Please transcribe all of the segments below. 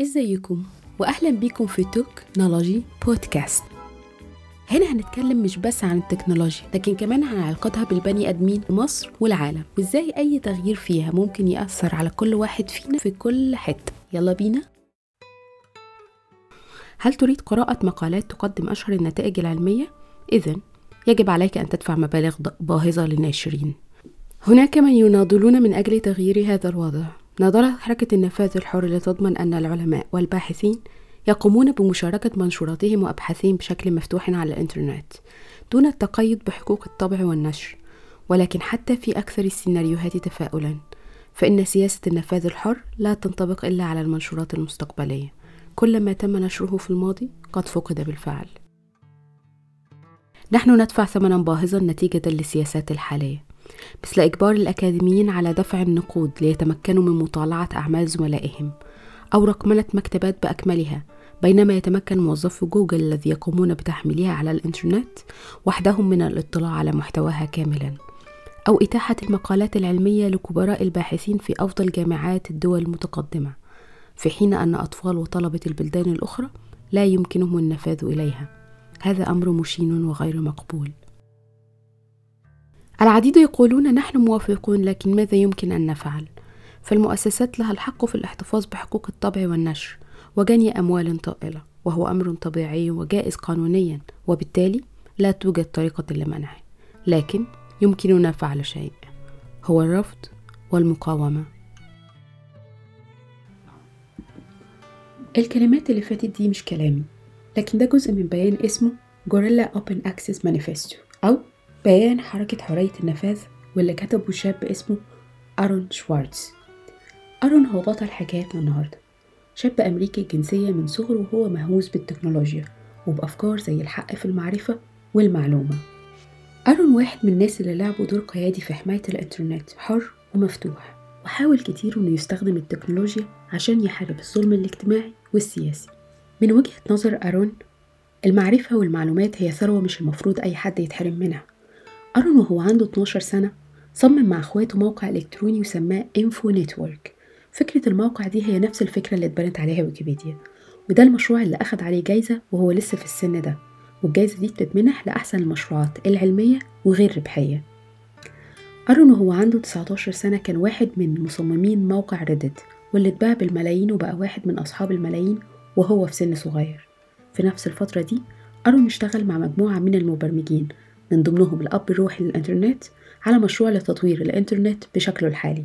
إزيكم؟ واهلا بيكم في تكنولوجي بودكاست. هنا هنتكلم مش بس عن التكنولوجيا لكن كمان عن علاقتها بالبني آدمين في مصر والعالم وإزاي أي تغيير فيها ممكن يأثر على كل واحد فينا في كل حتة. يلا بينا. هل تريد قراءة مقالات تقدم أشهر النتائج العلمية؟ إذا يجب عليك أن تدفع مبالغ باهظة للناشرين. هناك من يناضلون من أجل تغيير هذا الوضع. ناضلت حركة النفاذ الحر لتضمن أن العلماء والباحثين يقومون بمشاركة منشوراتهم وأبحاثهم بشكل مفتوح على الإنترنت دون التقيد بحقوق الطبع والنشر. ولكن حتى في أكثر السيناريوهات تفاؤلا فإن سياسة النفاذ الحر لا تنطبق إلا على المنشورات المستقبلية. كل ما تم نشره في الماضي قد فقد بالفعل. نحن ندفع ثمنا باهظا نتيجة للسياسات الحالية. مثل إجبار الأكاديميين على دفع النقود ليتمكنوا من مطالعة أعمال زملائهم أو رقمنة مكتبات بأكملها بينما يتمكن موظفو جوجل الذي يقومون بتحميلها على الإنترنت وحدهم من الاطلاع على محتواها كاملا أو إتاحة المقالات العلمية لكبراء الباحثين في أفضل جامعات الدول المتقدمة في حين أن أطفال وطلبة البلدان الأخرى لا يمكنهم النفاذ إليها. هذا أمر مشين وغير مقبول. العديد يقولون نحن موافقون لكن ماذا يمكن أن نفعل؟ فالمؤسسات لها الحق في الاحتفاظ بحقوق الطبع والنشر وجني أموال طائلة وهو أمر طبيعي وجائز قانونيا وبالتالي لا توجد طريقة لمنعه لكن يمكننا فعل شيء هو الرفض والمقاومة الكلمات اللي فاتت دي مش كلامي لكن ده جزء من بيان اسمه Guerilla Open Access Manifesto أو بيان حركة حرية النفاذ واللي كتبه شاب اسمه أرون شوارتز. أرون هو بطل حكايتنا النهاردة. شاب أمريكي الجنسية من صغره وهو مهووس بالتكنولوجيا وبأفكار زي الحق في المعرفة والمعلومة. أرون واحد من الناس اللي لعبوا دور قيادي في حماية الإنترنت حر ومفتوح وحاول كتير إنه يستخدم التكنولوجيا عشان يحارب الظلم الاجتماعي والسياسي. من وجهة نظر أرون المعرفة والمعلومات هي ثروة مش المفروض أي حد يتحرم منها. أرون وهو عنده 12 سنة صمم مع أخواته موقع إلكتروني وسماه Info Network. فكرة الموقع دي هي نفس الفكرة اللي اتبنت عليها ويكيبيديا وده المشروع اللي أخد عليه جايزة وهو لسه في السن ده. والجايزة دي بتتمنح لأحسن المشروعات العلمية وغير ربحية. أرون وهو عنده 19 سنة كان واحد من مصممين موقع Reddit واللي اتباع بالملايين وبقى واحد من أصحاب الملايين وهو في سن صغير. في نفس الفترة دي أرون اشتغل مع مجموعة من المبرمجين من ضمنهم الأب الروحي للإنترنت على مشروع لتطوير الإنترنت بشكله الحالي.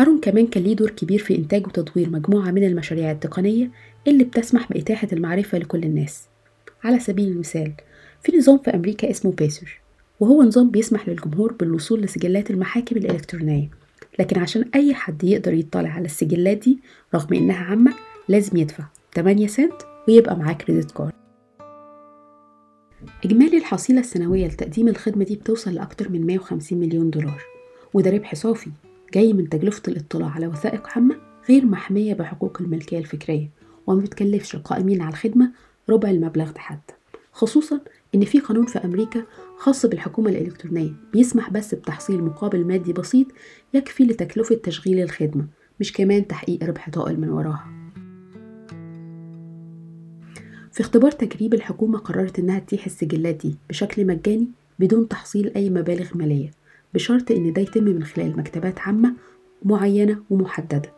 أرون كمان كان ليه دور كبير في إنتاج وتطوير مجموعة من المشاريع التقنية اللي بتسمح بإتاحة المعرفة لكل الناس. على سبيل المثال في نظام في أمريكا اسمه بيسر وهو نظام بيسمح للجمهور بالوصول لسجلات المحاكم الإلكترونية لكن عشان أي حد يقدر يطلع على السجلات دي رغم إنها عامة لازم يدفع 8 سنت ويبقى معاه كريدت كارد. إجمالي الحصيلة السنوية لتقديم الخدمة دي بتوصل لأكتر من 150 مليون دولار وده ربح صافي جاي من تكلفة الاطلاع على وثائق عامة غير محمية بحقوق الملكية الفكرية وما بتكلفش القائمين على الخدمة ربع المبلغ ده حتى خصوصا إن في قانون في أمريكا خاص بالحكومة الإلكترونية بيسمح بس بتحصيل مقابل مادي بسيط يكفي لتكلفة تشغيل الخدمة مش كمان تحقيق ربح طائل من وراها. في اختبار تجريبي الحكومة قررت إنها تتيح السجلات دي بشكل مجاني بدون تحصيل أي مبالغ مالية بشرط إن ده يتم من خلال مكتبات عامة معينة ومحددة.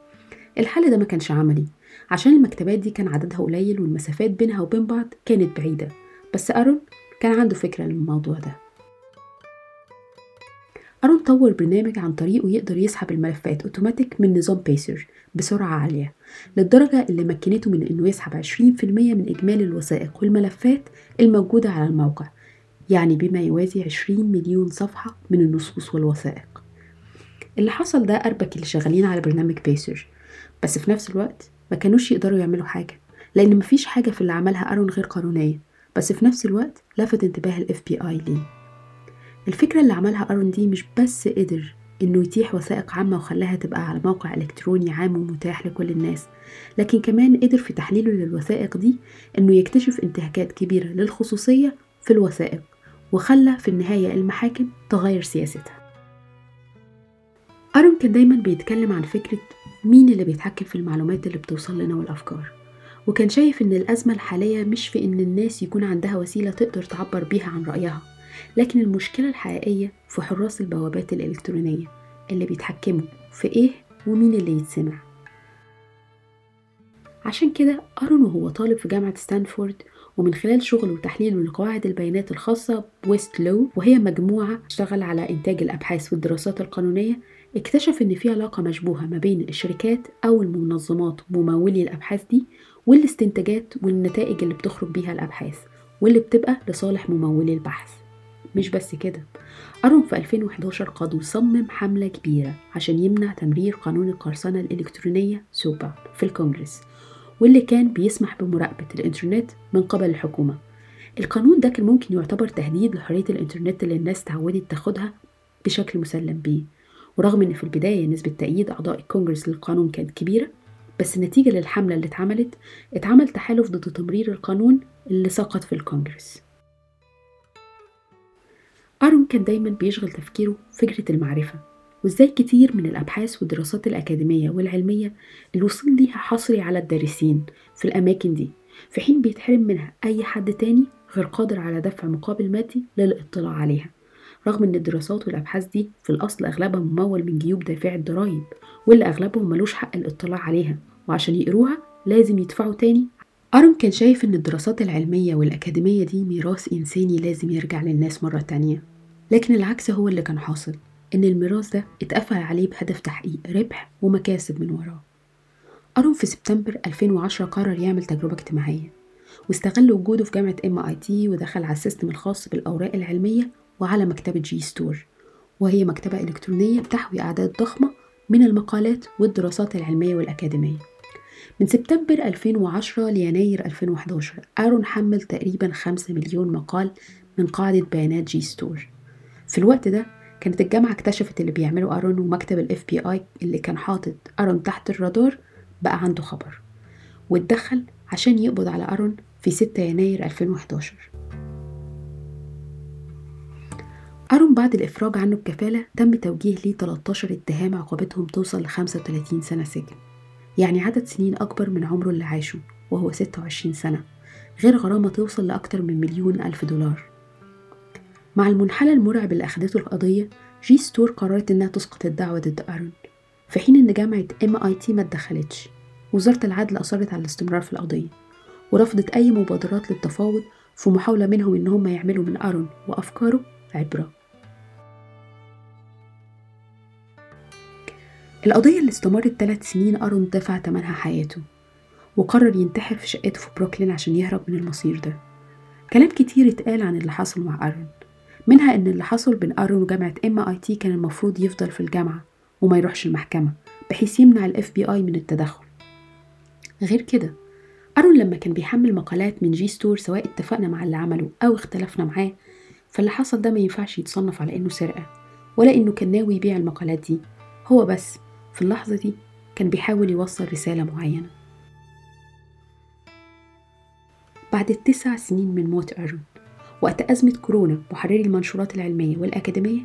الحل ده ما كانش عملي عشان المكتبات دي كان عددها قليل والمسافات بينها وبين بعض كانت بعيدة. بس أرون كان عنده فكرة للموضوع ده. أرون طور برنامج عن طريقه يقدر يسحب الملفات أوتوماتيك من نظام بيسر بسرعة عالية للدرجة اللي مكنته من إنه يسحب 20% من إجمالي الوثائق والملفات الموجودة على الموقع يعني بما يوازي 20 مليون صفحة من النصوص والوثائق. اللي حصل ده أربك اللي شغالين على برنامج بيسر بس في نفس الوقت ما كانوش يقدروا يعملوا حاجة لأن مفيش حاجة في اللي عملها أرون غير قانونية بس في نفس الوقت لفت انتباه ال FBI ليه. الفكرة اللي عملها أرون دي مش بس قدر إنه يتيح وثائق عامة وخلاها تبقى على موقع إلكتروني عام ومتاح لكل الناس لكن كمان قدر في تحليله للوثائق دي إنه يكتشف انتهاكات كبيرة للخصوصية في الوثائق وخلى في النهاية المحاكم تغير سياستها. أرون كان دايما بيتكلم عن فكرة مين اللي بيتحكم في المعلومات اللي بتوصل لنا والأفكار وكان شايف إن الأزمة الحالية مش في إن الناس يكون عندها وسيلة تقدر تعبر بيها عن رأيها. لكن المشكلة الحقيقية في حراس البوابات الإلكترونية اللي بيتحكموا في إيه ومين اللي يتسمع. عشان كده أرون وهو طالب في جامعة ستانفورد ومن خلال شغله وتحليله لقواعد البيانات الخاصة بويست لو وهي مجموعة تشتغل على إنتاج الأبحاث والدراسات القانونية اكتشف إن في علاقة مشبوهة ما بين الشركات أو المنظمات وممولي الأبحاث دي والاستنتاجات والنتائج اللي بتخرج بيها الأبحاث واللي بتبقى لصالح ممولي البحث. مش بس كده أرون في 2011 قاد وصمم حملة كبيرة عشان يمنع تمرير قانون القرصنة الإلكترونية سوبا في الكونجرس واللي كان بيسمح بمراقبة الإنترنت من قبل الحكومة. القانون ده كان ممكن يعتبر تهديد لحرية الإنترنت اللي الناس تعودت تاخدها بشكل مسلم بيه. ورغم إن في البداية نسبة تأييد أعضاء الكونجرس للقانون كانت كبيرة بس نتيجة للحملة اللي اتعملت اتعمل تحالف ضد تمرير القانون اللي سقط في الكونجرس أرون كان دايما بيشغل تفكيره فكرة المعرفة وإزاي كتير من الأبحاث والدراسات الأكاديمية والعلمية الوصول ليها حصري على الدارسين في الأماكن دي في حين بيتحرم منها أي حد تاني غير قادر على دفع مقابل مادي للاطلاع عليها. رغم إن الدراسات والأبحاث دي في الأصل أغلبها ممول من جيوب دافعي الضرايب واللي أغلبهم ملوش حق الاطلاع عليها وعشان يقروها لازم يدفعوا تاني. أرون كان شايف إن الدراسات العلمية والأكاديمية دي ميراث إنساني لازم يرجع للناس مرة تانية. لكن العكس هو اللي كان حاصل إن الميراث ده اتقفل عليه بهدف تحقيق ربح ومكاسب من وراه. أرون في سبتمبر 2010 قرر يعمل تجربة اجتماعية واستغل وجوده في جامعة MIT ودخل على ال system الخاص بالأوراق العلمية وعلى مكتبة JSTOR وهي مكتبة إلكترونية بتحوي أعداد ضخمة من المقالات والدراسات العلمية والأكاديمية. من سبتمبر 2010 ليناير 2011 أرون حمل تقريبا 5 مليون مقال من قاعدة بيانات JSTOR في الوقت ده كانت الجامعة اكتشفت اللي بيعمله أرون ومكتب ال FBI اللي كان حاطط أرون تحت الرادار بقى عنده خبر واتدخل عشان يقبض على أرون في 6 يناير 2011 أرون بعد الإفراج عنه بكفالة تم توجيه ليه 13 اتهام عقوبتهم توصل ل 35 سنة سجن يعني عدد سنين أكبر من عمره اللي عاشه وهو 26 سنة غير غرامة توصل لأكتر من مليون ألف دولار. مع المنحنى المرعب اللي أخدته القضية JSTOR قررت إنها تسقط الدعوى ضد أرون في حين إن جامعة MIT ما اتدخلتش وزارة العدل أصرت على الاستمرار في القضية ورفضت أي مبادرات للتفاوض في محاولة منهم إن هم يعملوا من أرون وأفكاره عبرة. القضية اللي استمرت ثلاث سنين أرون دفع تمنها حياته وقرر ينتحر في شقته في بروكلين عشان يهرب من المصير ده. كلام كتير اتقال عن اللي حصل مع أرون. منها إن اللي حصل بين أرون وجامعة MIT كان المفروض يفضل في الجامعة وما يروحش المحكمة بحيث يمنع ال FBI من التدخل. غير كده أرون لما كان بيحمل مقالات من JSTOR سواء اتفقنا مع اللي عمله أو اختلفنا معاه فاللي حصل ده ما ينفعش يتصنف على إنه سرقة ولا إنه كان ناوي يبيع المقالات دي. هو بس في اللحظة دي كان بيحاول يوصل رسالة معينة. بعد التسع سنين من موت أرون وقت أزمة كورونا محرري المنشورات العلمية والأكاديمية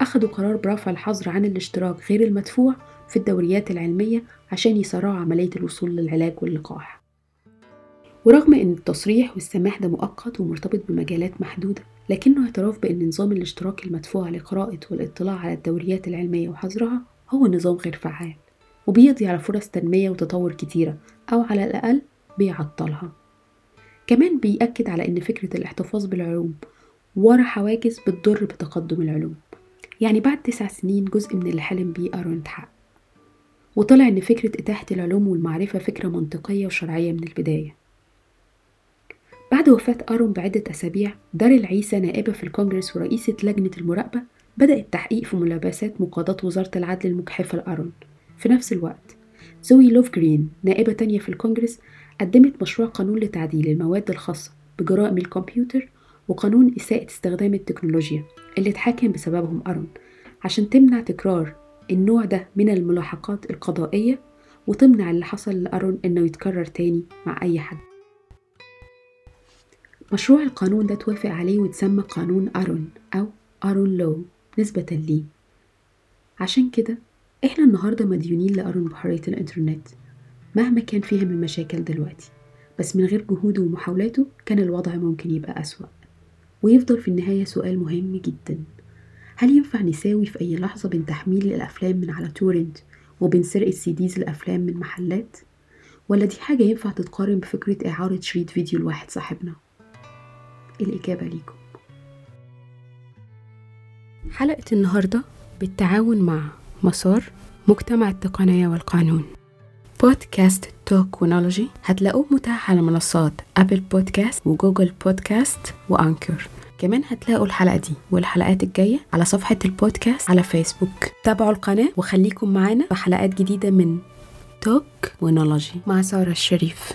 أخذوا قرار برفع الحظر عن الاشتراك غير المدفوع في الدوريات العلمية عشان يسرعوا عملية الوصول للعلاج واللقاح. ورغم أن التصريح والسماح ده مؤقت ومرتبط بمجالات محدودة لكنه اعتراف بأن نظام الاشتراك المدفوع لقراءة والاطلاع على الدوريات العلمية وحظرها هو نظام غير فعال وبيقضي على فرص تنمية وتطور كتيرة أو على الأقل بيعطلها. كمان بيأكد على أن فكرة الاحتفاظ بالعلوم ورا حواجز بتضر بتقدم العلوم. يعني بعد تسع سنين جزء من اللي حلم بيه أرون اتحقق وطلع إن فكرة إتاحة العلوم والمعرفة فكرة منطقية وشرعية من البداية. بعد وفاة أرون بعدة أسابيع داريل عيسى نائبة في الكونجرس ورئيسة لجنة المراقبة بدأ التحقيق في ملابسات مقاضاة وزارة العدل المجحفة لأرون. في نفس الوقت زوي لوف جرين نائبة تانية في الكونجرس قدمت مشروع قانون لتعديل المواد الخاصة بجرائم الكمبيوتر وقانون إساءة استخدام التكنولوجيا اللي اتحاكم بسببهم أرون عشان تمنع تكرار النوع ده من الملاحقات القضائية وتمنع اللي حصل لأرون إنه يتكرر تاني مع أي حد. مشروع القانون ده توافق عليه وتسمى قانون أرون أو أرون لو نسبة ليه. عشان كده إحنا النهاردة مديونين لأرون بحرية الإنترنت. مهما كان فيها من مشاكل دلوقتي بس من غير جهوده ومحاولاته كان الوضع ممكن يبقى أسوأ ويفضل في النهاية سؤال مهم جدا هل ينفع نساوي في أي لحظة بين تحميل الأفلام من على تورنت وبين سرقة سيديز الأفلام من محلات؟ ولا دي حاجة ينفع تتقارن بفكرة إعارة شريط فيديو لواحد صاحبنا؟ الإجابة ليكم حلقة النهاردة بالتعاون مع مسار مجتمع التقنية والقانون بودكاست توكونولوجي هتلاقوه متاح على منصات Apple Podcasts و Google Podcasts و Anchor كمان هتلاقوا الحلقة دي والحلقات الجاية على صفحة البودكاست على فيسبوك تابعوا القناة وخليكم معانا في حلقات جديدة من توكنولوجي مع سارة الشريف.